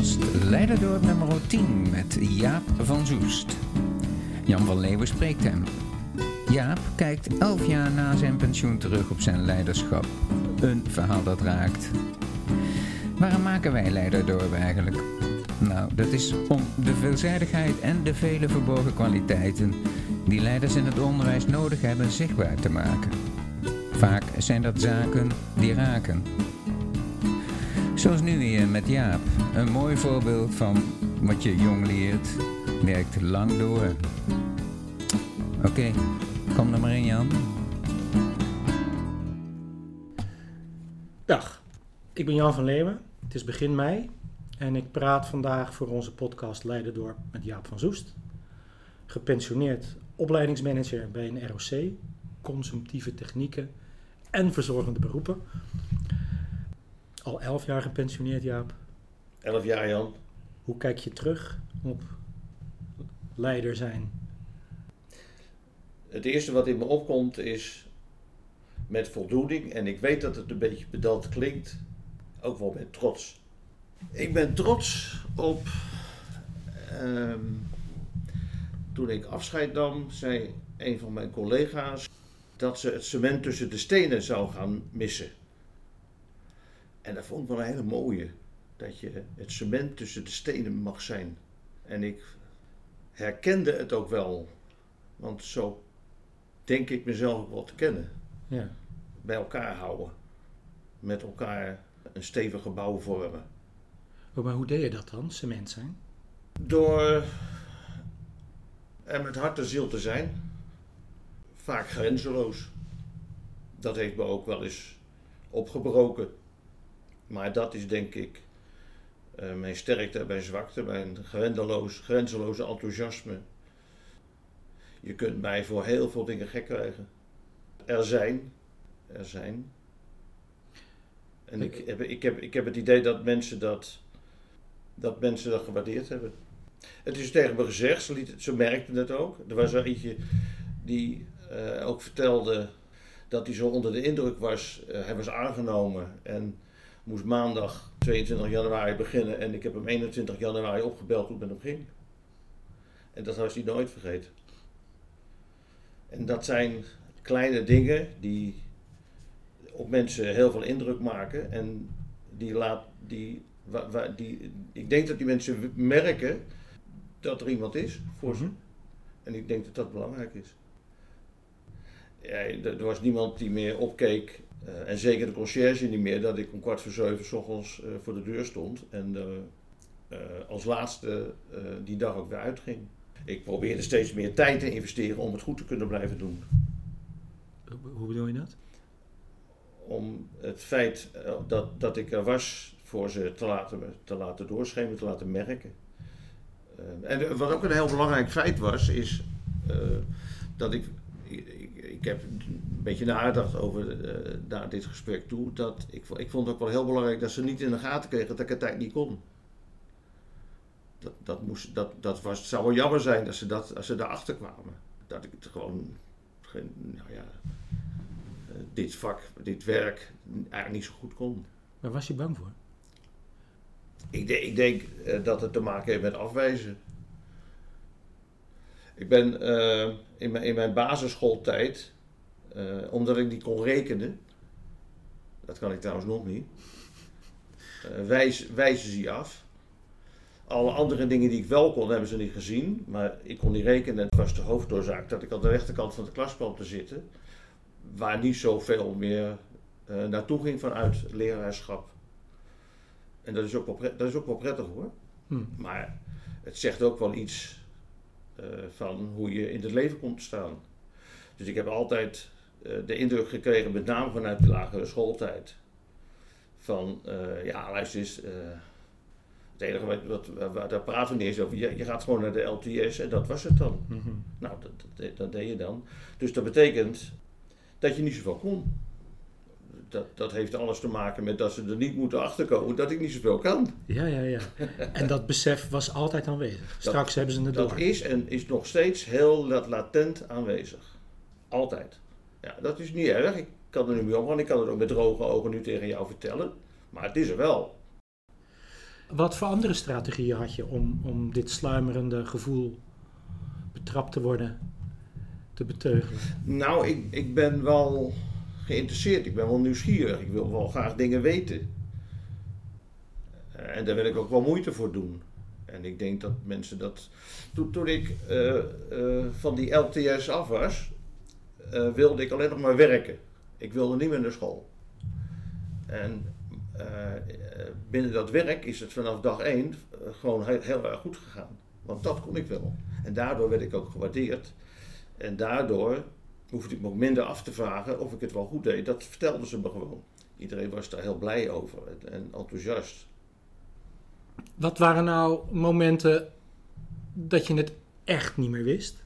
podcast Leiderdorp nummer 10 met Jaap van Zoest. Jan van Leeuwen spreekt hem. Jaap kijkt elf jaar na zijn pensioen terug op zijn leiderschap. Een verhaal dat raakt. Waarom maken wij Leiderdorp eigenlijk? Nou, dat is om de veelzijdigheid en de vele verborgen kwaliteiten die leiders in het onderwijs nodig hebben zichtbaar te maken. Vaak zijn dat zaken die raken. Zoals nu weer met Jaap. Een mooi voorbeeld van wat je jong leert, werkt lang door. Oké, kom er maar in Jan. Dag, ik ben Jan van Leeuwen. Het is begin mei en ik praat vandaag voor onze podcast Leiderdorp met Jaap van Zoest. Gepensioneerd opleidingsmanager bij een ROC, consumptieve technieken en verzorgende beroepen. Al elf jaar gepensioneerd, Jaap. Elf jaar, Jan. Hoe kijk je terug op leider zijn? Het eerste wat in me opkomt is met voldoening, en ik weet dat het een beetje pedant klinkt, ook wel met trots. Ik ben trots op. ehm, toen ik afscheid nam, zei een van mijn collega's dat ze het cement tussen de stenen zou gaan missen. En dat vond ik wel een hele mooie. Dat je het cement tussen de stenen mag zijn. En ik herkende het ook wel. Want zo denk ik mezelf ook wel te kennen. Ja. Bij elkaar houden. Met elkaar een stevig gebouw vormen. Oh, maar hoe deed je dat dan, cement zijn? Door er met hart en ziel te zijn. Vaak grenzeloos. Dat heeft me ook wel eens opgebroken. Maar dat is denk ik eh, mijn sterkte en mijn zwakte. Mijn grenzeloze enthousiasme. Je kunt mij voor heel veel dingen gek krijgen. Er zijn. Er zijn. En ik heb, ik, heb, ik heb het idee dat mensen dat, dat mensen dat gewaardeerd hebben. Het is tegen me gezegd, ze, merkten het ook. Er was er eentje die eh, ook vertelde dat hij zo onder de indruk was. Eh, hij was aangenomen en moest maandag 22 januari beginnen. En ik heb hem 21 januari opgebeld hoe het met hem ging. En dat was hij nooit vergeten. En dat zijn kleine dingen die op mensen heel veel indruk maken. En die laat, die, wa- wa- die, ik denk dat die mensen merken dat er iemand is voor ze. Mhm. En ik denk dat dat belangrijk is. Ja, er was niemand die meer opkeek. Eh, en zeker de conciërge niet meer. Dat ik om kwart voor zeven 's ochtends eh, voor de deur stond. En eh, als laatste die dag ook weer uitging. Ik probeerde steeds meer tijd te investeren om het goed te kunnen blijven doen. Hoe- bedoel je dat? om het feit dat, dat ik er was voor ze te laten, te laten doorschemeren, te laten merken. En wat ook een heel belangrijk feit was, is dat ik, ik, heb een beetje nagedacht over eh, naar dit gesprek toe, dat ik, ik vond het ook wel heel belangrijk dat ze niet in de gaten kregen dat ik het tijd niet kon. Dat, dat, moest, dat, dat was, het zou wel jammer zijn als ze, dat, als ze daarachter kwamen. Dat ik het gewoon, geen, nou ja, eh, dit vak, dit werk eigenlijk niet zo goed kon. Waar was je bang voor? Ik, denk- ik denk eh, dat het te maken heeft met afwijzen. Ik ben eh, in, mijn, in mijn basisschooltijd, eh, omdat ik niet kon rekenen, dat kan ik trouwens nog niet, eh, wijs, wijzen ze je af. Alle andere dingen die ik wel kon, hebben ze niet gezien. Maar ik kon niet rekenen. Het was de hoofdoorzaak dat ik aan de rechterkant van de klas kwam te zitten. Waar niet zoveel meer naartoe ging vanuit leraarschap. En dat is ook wel, dat is ook wel prettig hoor. Hm. Maar het zegt ook wel iets van hoe je in het leven komt te staan. Dus ik heb altijd eh, de indruk gekregen, met name vanuit de lagere schooltijd, van eh, ja, luister eens, eh, het enige wat, wat, daar praten we niet eens over. Je, je gaat gewoon naar de LTS en dat was het dan. Mhm. Nou, dat, dat, dat deed je dan. Dus dat betekent dat je niet zoveel kon. Dat, dat heeft alles te maken met dat ze er niet moeten achterkomen dat ik niet zoveel kan. Ja, ja, ja. En dat besef was altijd aanwezig. Straks hebben ze het Dat door. is en is nog steeds heel lat- latent aanwezig. Altijd. Ja, dat is niet erg. Ik kan er nu mee omgaan. Ik kan het ook met droge ogen nu tegen jou vertellen. Maar het is er wel. Wat voor andere strategieën had je om, om dit sluimerende gevoel betrapt te worden te beteugelen? Nou, ik, ik ben wel geïnteresseerd. Ik ben wel nieuwsgierig. Ik wil wel graag dingen weten. En daar wil ik ook wel moeite voor doen. En ik denk dat mensen dat. Toen, toen ik eh, eh, van die LTS af was, eh, wilde ik alleen nog maar werken. Ik wilde niet meer naar school. En binnen dat werk is het vanaf dag één gewoon heel, heel erg goed gegaan. Want dat kon ik wel. En daardoor werd ik ook gewaardeerd. En daardoor hoefde ik me ook minder af te vragen of ik het wel goed deed. Dat vertelden ze me gewoon. Iedereen was daar heel blij over en- en enthousiast. Wat waren nou momenten dat je het echt niet meer wist?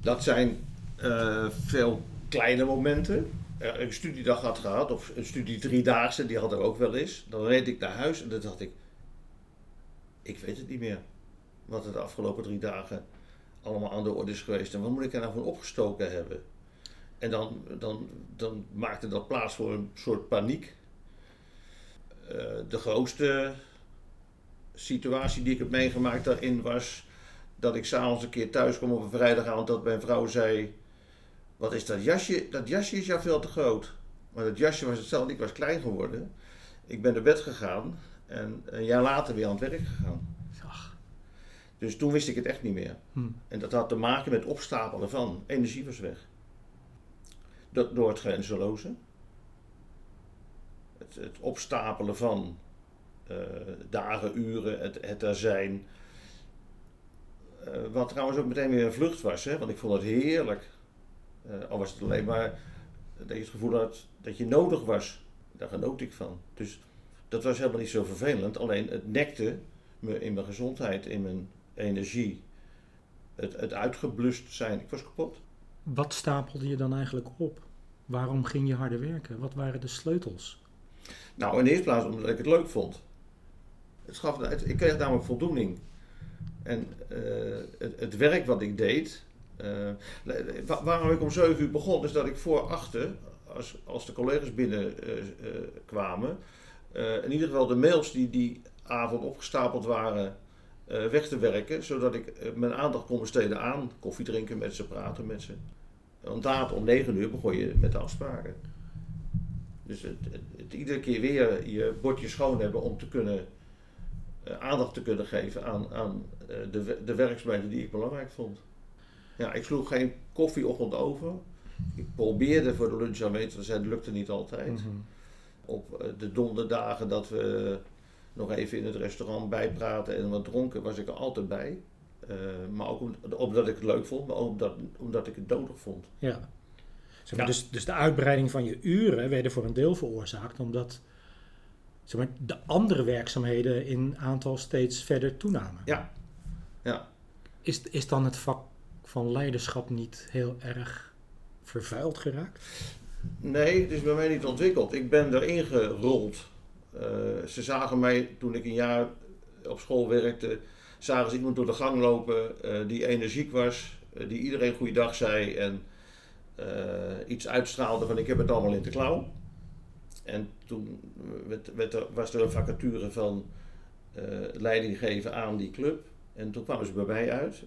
Dat zijn eh, veel kleine momenten. Eh, een studiedag had gehad, of een studie driedaagse, die had er ook wel eens. Dan reed ik naar huis en dan dacht ik, ik weet het niet meer. Wat er de afgelopen drie dagen allemaal aan de orde is geweest. En wat moet ik er nou van opgestoken hebben? En dan, dan, dan maakte dat plaats voor een soort paniek. Eh, de grootste situatie die ik heb meegemaakt daarin was dat ik s'avonds een keer thuis kwam op een vrijdagavond dat mijn vrouw zei: Wat is dat jasje? Dat jasje is jou veel te groot. Maar dat jasje was hetzelfde, ik was klein geworden. Ik ben naar bed gegaan en een jaar later weer aan het werk gegaan. Dus toen wist ik het echt niet meer. hm. En dat had te maken met opstapelen van. Energie was weg. Dat, door het grenzeloze. Het, het opstapelen van eh, dagen, uren, het, het er zijn. Eh, wat trouwens ook meteen weer een vlucht was, hè? want ik vond het heerlijk. Eh, al was het alleen maar dat je het gevoel had dat je nodig was. Daar genoot ik van. Dus dat was helemaal niet zo vervelend. Alleen het nekte me in mijn gezondheid, in mijn energie. Het, het uitgeblust zijn. Ik was kapot. Wat stapelde je dan eigenlijk op? Waarom ging je harder werken? Wat waren de sleutels? Nou, in de eerste plaats omdat ik het leuk vond. Het gaf, het- ik kreeg namelijk voldoening. En eh, het, het werk wat ik deed. eh, wa- waarom ik om 7 uur begon, is dat ik voor achter, als, als de collega's binnenkwamen, eh, kwamen, eh, in ieder geval de mails die die avond opgestapeld waren, eh, weg te werken. Zodat ik eh, mijn aandacht kon besteden aan koffie drinken met ze, praten met ze. Want daar om 9 uur begon je met de afspraken. Dus het, het, het iedere keer weer je bordje schoon hebben om te kunnen eh, aandacht te kunnen geven aan, aan de, de werkzaamheden die ik belangrijk vond. Ja, ik sloeg geen koffieochtend over. Ik probeerde voor de lunch aanwezig te zijn, dat lukte niet altijd. Mhm. Op de donderdagen dat we nog even in het restaurant bijpraten en wat dronken, was ik er altijd bij. Eh, maar ook om- omdat ik het leuk vond, maar ook omdat, omdat ik het nodig vond. Ja. Zeg maar, Ja. Dus, dus de uitbreiding van je uren werden voor een deel veroorzaakt omdat zeg maar, de andere werkzaamheden in aantal steeds verder toenamen. Ja. Ja. Is, is dan het vak van leiderschap niet heel erg vervuild geraakt? Nee, het is bij mij niet ontwikkeld. Ik ben erin gerold. Eh, ze zagen mij toen ik een jaar op school werkte, zagen ze iemand door de gang lopen eh, die energiek was, eh, die iedereen goeiedag zei en iets uitstraalde van ik heb het allemaal in de klauw. En toen werd, werd er, was er een vacature van eh, leiding geven aan die club. En toen kwamen ze bij mij uit.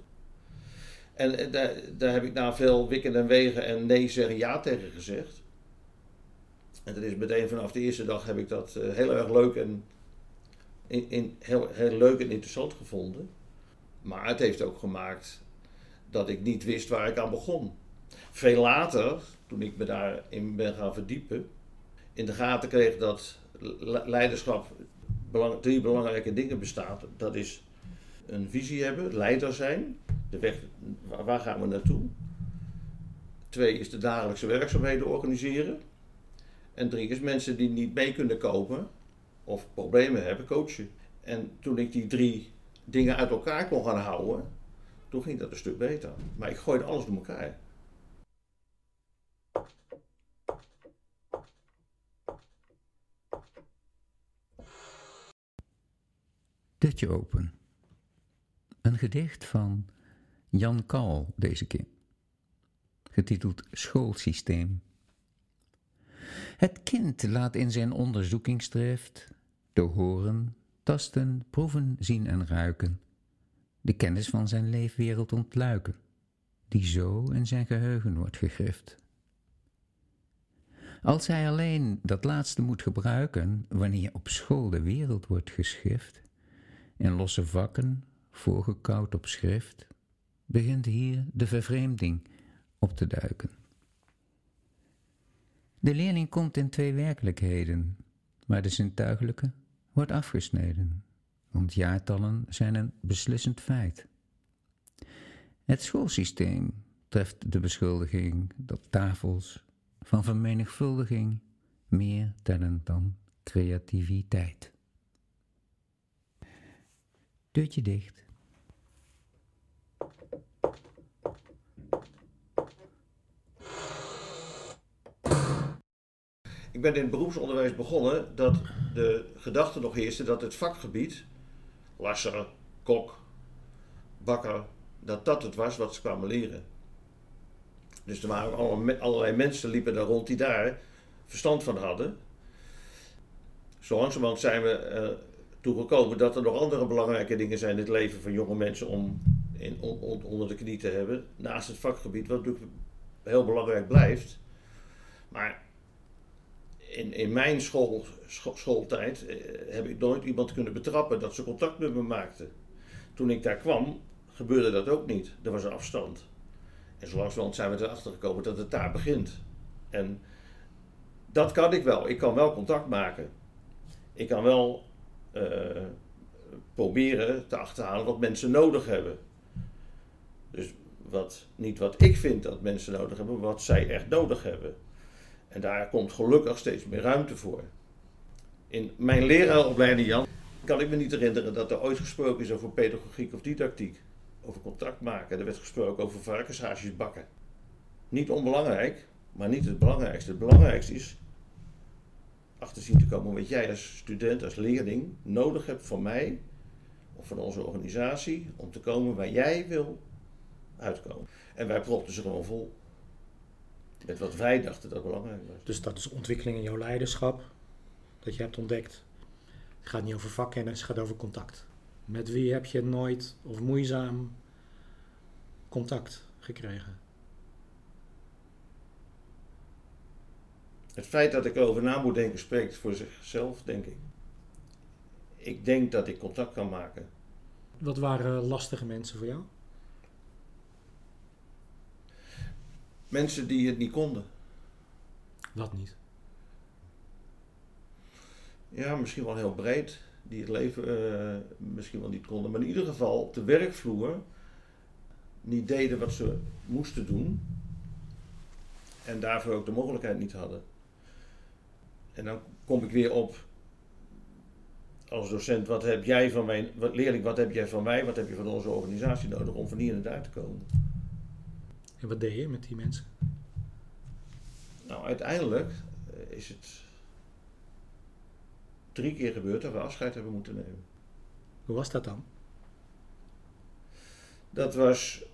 En daar, daar heb ik na veel wikken en wegen en nee zeggen ja tegen gezegd. En dat is meteen vanaf de eerste dag heb ik dat eh, heel erg leuk en, in, in, heel, heel leuk en interessant gevonden. Maar het heeft ook gemaakt dat ik niet wist waar ik aan begon. Veel later, toen ik me daarin ben gaan verdiepen, in de gaten kreeg dat le- leiderschap drie belangrijke dingen bestaat. Dat is een visie hebben, leider zijn, de weg, waar gaan we naartoe? Twee is de dagelijkse werkzaamheden organiseren. En drie is mensen die niet mee kunnen kopen of problemen hebben, coachen. En toen ik die drie dingen uit elkaar kon gaan houden, toen ging dat een stuk beter. Maar ik gooide alles door elkaar. Dutje Open. Een gedicht van Jan Kal deze keer. Getiteld Schoolsysteem. Het kind laat in zijn onderzoekingsdrift Door horen, tasten, proeven, zien en ruiken. De kennis van zijn leefwereld ontluiken, die zo in zijn geheugen wordt gegrift. Als hij alleen dat laatste moet gebruiken wanneer op school de wereld wordt geschift, in losse vakken, voorgekoud op schrift, begint hier de vervreemding op te duiken. De leerling komt in twee werkelijkheden, maar de zintuigelijke wordt afgesneden, want jaartallen zijn een beslissend feit. Het schoolsysteem treft de beschuldiging dat tafels van vermenigvuldiging meer tellen dan creativiteit. Deurtje dicht. Ik ben in het beroepsonderwijs begonnen dat de gedachte nog heerste dat het vakgebied, lasser, kok, bakker, dat dat het was wat ze kwamen leren. Dus er waren allerlei, mensen liepen daar rond die daar verstand van hadden. Zo langzamerhand zijn we uh, toegekomen dat er nog andere belangrijke dingen zijn in het leven van jonge mensen om in, on, onder de knie te hebben. Naast het vakgebied, wat natuurlijk heel belangrijk blijft. Maar in, in mijn school, schooltijd eh, heb ik nooit iemand kunnen betrappen dat ze contact met me maakte. Toen ik daar kwam, gebeurde dat ook niet. Er was een afstand. En zo langzamerhand zijn we erachter gekomen dat het daar begint. En dat kan ik wel. Ik kan wel contact maken. Ik kan wel uh, proberen te achterhalen wat mensen nodig hebben. Dus wat, niet wat ik vind dat mensen nodig hebben, maar wat zij echt nodig hebben. En daar komt gelukkig steeds meer ruimte voor. In mijn leraaropleiding, Jan, kan ik me niet herinneren dat er ooit gesproken is over pedagogiek of didactiek. Over contact maken. Er werd gesproken over varkenshaasjes bakken. Niet onbelangrijk, maar niet het belangrijkste. Het belangrijkste is achter zien te komen wat jij als student, als leerling nodig hebt van mij of van onze organisatie om te komen waar jij wil uitkomen. En wij propten ze gewoon vol. Met wat wij dachten dat belangrijk was. Dus dat is ontwikkeling in jouw leiderschap, dat je hebt ontdekt. Het gaat niet over vakkennis, het gaat over contact. Met wie heb je nooit of moeizaam contact gekregen? Het feit dat ik erover na moet denken spreekt voor zichzelf, denk ik. Ik denk dat ik contact kan maken. Wat waren lastige mensen voor jou? Mensen die het niet konden. Wat niet? Ja, misschien wel heel breed. Die het leven uh, misschien wel niet konden. Maar in ieder geval op de werkvloer niet deden wat ze moesten doen. En daarvoor ook de mogelijkheid niet hadden. En dan kom ik weer op als docent, wat heb jij van mij, wat, leerling, wat heb jij van mij, wat heb je van onze organisatie nodig om van hier naar daar te komen? En wat deed je met die mensen? Nou, uiteindelijk eh, is het drie keer gebeurd dat we afscheid hebben moeten nemen. Hoe was dat dan? Dat was.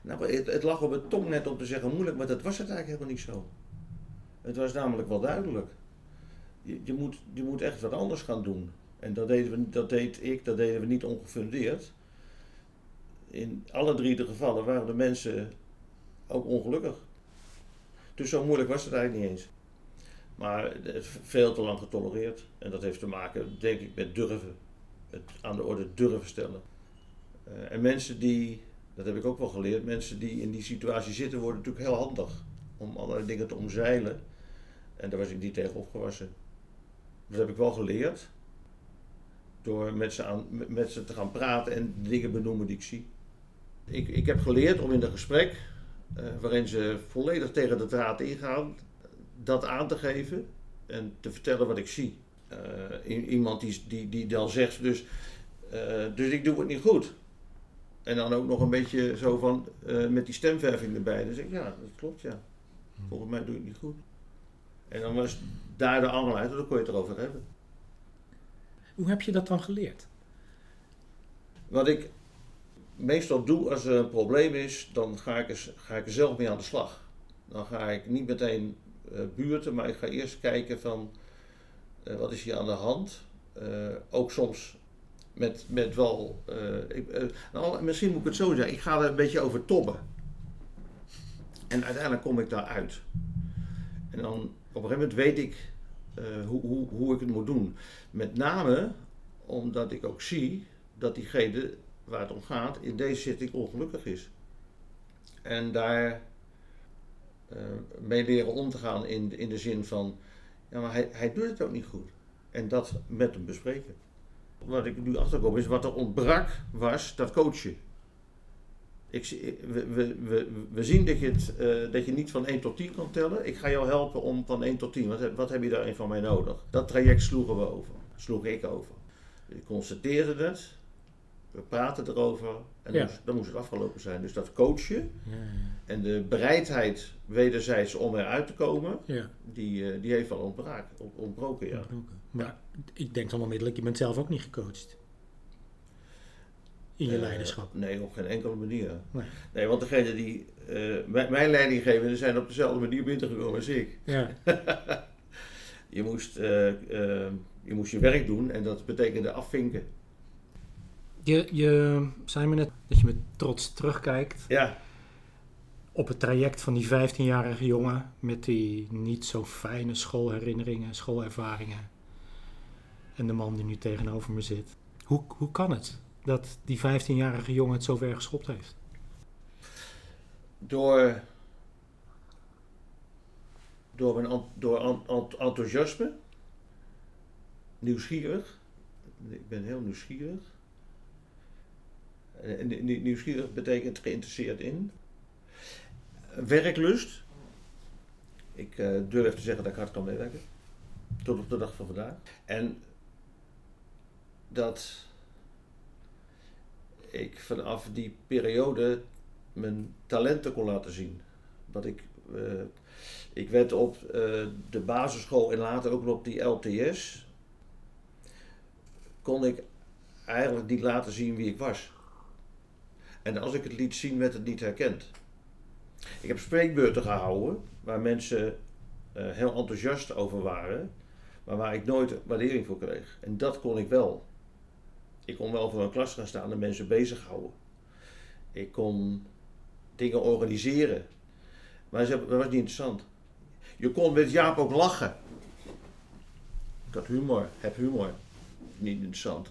Nou, het, het lag op het tong net om te zeggen moeilijk, maar dat was het eigenlijk helemaal niet zo. Het was namelijk wel duidelijk. Je, je, moet, je moet echt wat anders gaan doen. En dat, deden we, dat deed ik, dat deden we niet ongefundeerd. In alle drie de gevallen waren de mensen ook ongelukkig. Dus zo moeilijk was het eigenlijk niet eens. Maar veel te lang getolereerd. En dat heeft te maken, denk ik, met durven. Het aan de orde durven stellen. Uh, en mensen die, dat heb ik ook wel geleerd, mensen die in die situatie zitten worden natuurlijk heel handig. Om allerlei dingen te omzeilen. En daar was ik niet tegen opgewassen. Dat heb ik wel geleerd. Door met ze, aan, met ze te gaan praten en dingen benoemen die ik zie. Ik, ik heb geleerd om in een gesprek, uh, waarin ze volledig tegen de draad ingaan, dat aan te geven en te vertellen wat ik zie. Uh, iemand die, die, die dan zegt, dus, uh, dus ik doe het niet goed. En dan ook nog een beetje zo van, met die stemverving erbij. Dan zeg ik, ja, dat klopt, ja. Volgens mij doe ik het niet goed. En dan was daar de aanleiding, dan kon je het erover hebben. Hoe heb je dat dan geleerd? Wat ik meestal doe als er een probleem is, dan ga ik, er, ga ik er zelf mee aan de slag. Dan ga ik niet meteen uh, buurten, maar ik ga eerst kijken van Eh, wat is hier aan de hand? Eh, ook soms met, met wel. eh, ik, eh, nou, misschien moet ik het zo zeggen. Ik ga er een beetje over tobben. En uiteindelijk kom ik daaruit. En dan op een gegeven moment weet ik eh, hoe, hoe, hoe ik het moet doen. Met name omdat ik ook zie dat diegene waar het om gaat in deze zitting ongelukkig is. En daar eh, mee leren om te gaan in, in de zin van, ja, maar hij, hij doet het ook niet goed. En dat met hem bespreken. Wat ik nu achterkom is, wat er ontbrak was dat coachen. Ik, we, we, we, we zien dat je, het, eh, dat je niet van 1 tot 10 kan tellen. Ik ga jou helpen om van 1 tot 10. Wat, wat heb je daarin van mij nodig? Dat traject sloegen we over. Sloeg ik over. Ik constateerde het. We praten erover. En Ja. dan, moest, dan moest het afgelopen zijn. Dus dat coachen en de bereidheid wederzijds om eruit te komen, Ja, die, eh, die heeft wel ontbraak, ont- ontbroken. Ja. Maar ik denk dan onmiddellijk, je bent zelf ook niet gecoacht. In je Eh, leiderschap. Nee, op geen enkele manier. Nee. Nee, want degene die eh, mijn, leidinggevenden zijn op dezelfde manier binnengekomen als ik. Ja, Je moest, je moest je werk doen en dat betekende afvinken. Je, je zei me net dat je met trots terugkijkt Ja, op het traject van die 15-jarige jongen met die niet zo fijne schoolherinneringen, schoolervaringen. En de man die nu tegenover me zit. Hoe, hoe kan het dat die 15-jarige jongen het zo ver geschopt heeft? door, door, mijn, ent- door ent- ent- enthousiasme, nieuwsgierig. Ik ben heel nieuwsgierig. Nie- nieuwsgierig betekent geïnteresseerd in. Werklust. Ik eh, durf te zeggen dat ik hard kan werken. Tot op de dag van vandaag. En dat ik vanaf die periode mijn talenten kon laten zien. Wat ik, eh, ik werd op eh, de basisschool en later ook nog op die LTS. Kon ik eigenlijk niet laten zien wie ik was. En als ik het liet zien, werd het niet herkend. Ik heb spreekbeurten gehouden waar mensen eh, heel enthousiast over waren, maar waar ik nooit waardering voor kreeg. En dat kon ik wel. Ik kon wel voor een klas gaan staan en mensen bezighouden. Ik kon dingen organiseren. Maar dat was niet interessant. Je kon met Jaap ook lachen. Ik had humor, heb humor. Niet interessant.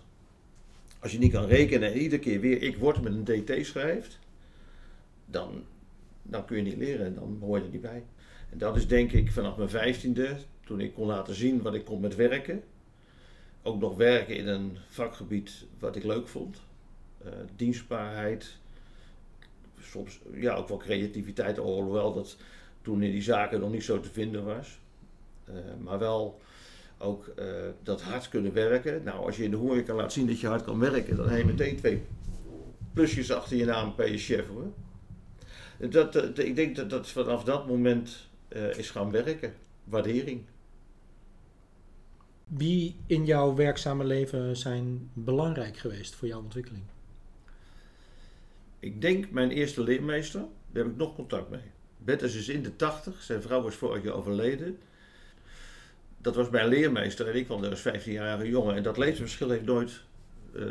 Als je niet kan rekenen en iedere keer weer ik word met een DT schrijft, dan, dan kun je niet leren en dan hoor je er niet bij. En dat is denk ik vanaf mijn vijftiende, toen ik kon laten zien wat ik kon met werken. Ook nog werken in een vakgebied wat ik leuk vond. Eh, dienstbaarheid, soms ja, ook wel creativiteit, alhoewel dat toen in die zaken nog niet zo te vinden was. Eh, maar wel ook eh, dat hard kunnen werken. Nou, als je in de horeca laat zien dat je hard kan werken, dan heb je meteen twee plusjes achter je naam per je chef hoor. Dat, eh, ik denk dat dat vanaf dat moment eh, is gaan werken. Waardering. Wie in jouw werkzame leven zijn belangrijk geweest voor jouw ontwikkeling? Ik denk mijn eerste leermeester, daar heb ik nog contact mee. Bertus is in de 80, zijn vrouw is vorig jaar overleden. Dat was mijn leermeester en ik kwam daar als 15-jarige jongen. En dat levensverschil heeft nooit eh,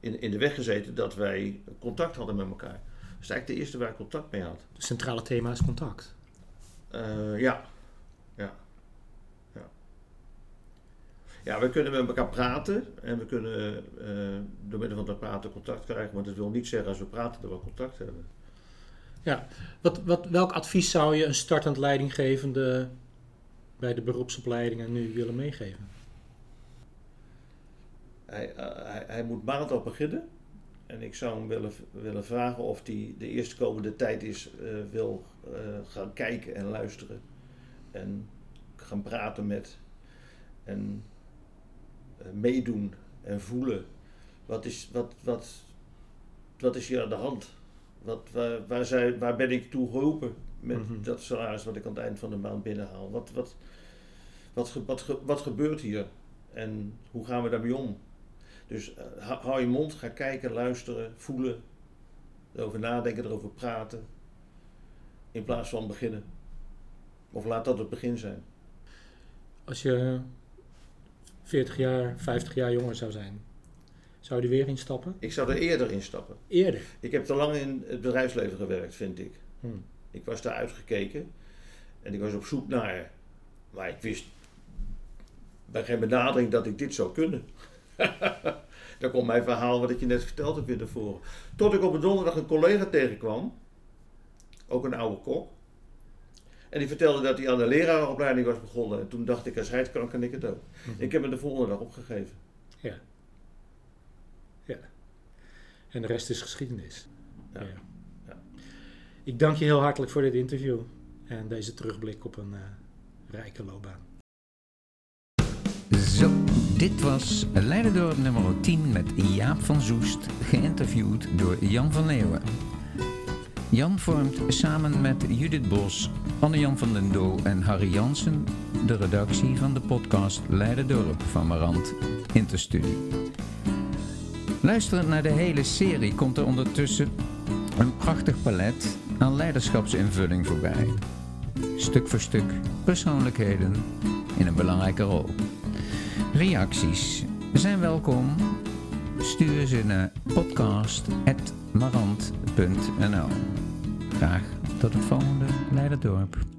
in, in de weg gezeten dat wij contact hadden met elkaar. Dat is eigenlijk de eerste waar ik contact mee had. Het centrale thema is contact. Eh, ja. Ja. Ja. Ja, we kunnen met elkaar praten en we kunnen eh, door middel van dat praten contact krijgen. Maar dat wil niet zeggen als we praten dat we contact hebben. Wat, wat, welk advies zou je een startend leidinggevende bij de beroepsopleidingen nu willen meegeven? Hij, eh, hij, moet maandag beginnen. En ik zou hem willen, willen vragen of hij de eerstkomende tijd is, eh, wil eh, gaan kijken en luisteren. En gaan praten met. En meedoen en voelen. Wat is, wat, wat, wat is hier aan de hand? Wat, waar, waar, ben ik toe geroepen met Mhm. dat salaris wat ik aan het eind van de maand binnenhaal? Wat, wat, wat, ge- wat, ge- wat gebeurt hier? En hoe gaan we daarmee om? Dus eh, hou hou je mond, ga kijken, luisteren, voelen, erover nadenken, erover praten. In plaats van beginnen. Of laat dat het begin zijn. Als je 40 jaar, 50 jaar jonger zou zijn, zou je er weer instappen? Ik zou er eerder instappen. Eerder. Ik heb te lang in het bedrijfsleven gewerkt, vind ik. Hm. Ik was daar uitgekeken en ik was op zoek naar. Maar ik wist bij geen benadering dat ik dit zou kunnen. Daar komt mijn verhaal wat ik je net verteld heb weer naar voren. Tot ik op een donderdag een collega tegenkwam, ook een oude kok. En die vertelde dat hij aan de leraaropleiding was begonnen. En toen dacht ik, als hij het kan, kan ik het ook. Mhm. Ik heb hem de volgende dag opgegeven. Ja. Ja. En de rest is geschiedenis. Ja. Ja. Ik dank je heel hartelijk voor dit interview en deze terugblik op een eh, rijke loopbaan. Zo, dit was Leiderdorp nummer 10 met Jaap van Zoest, geïnterviewd door Jan van Leeuwen. Jan vormt samen met Judith Bos, Anne-Jan van den Doo en Harry Jansen de redactie van de podcast Leiderdorp van Marant Interstudie. Luisterend naar de hele serie komt er ondertussen een prachtig palet aan leiderschapsinvulling voorbij. Stuk voor stuk persoonlijkheden in een belangrijke rol. Reacties zijn welkom. Stuur ze naar podcast.marant.nl Graag tot het volgende Leiderdorp.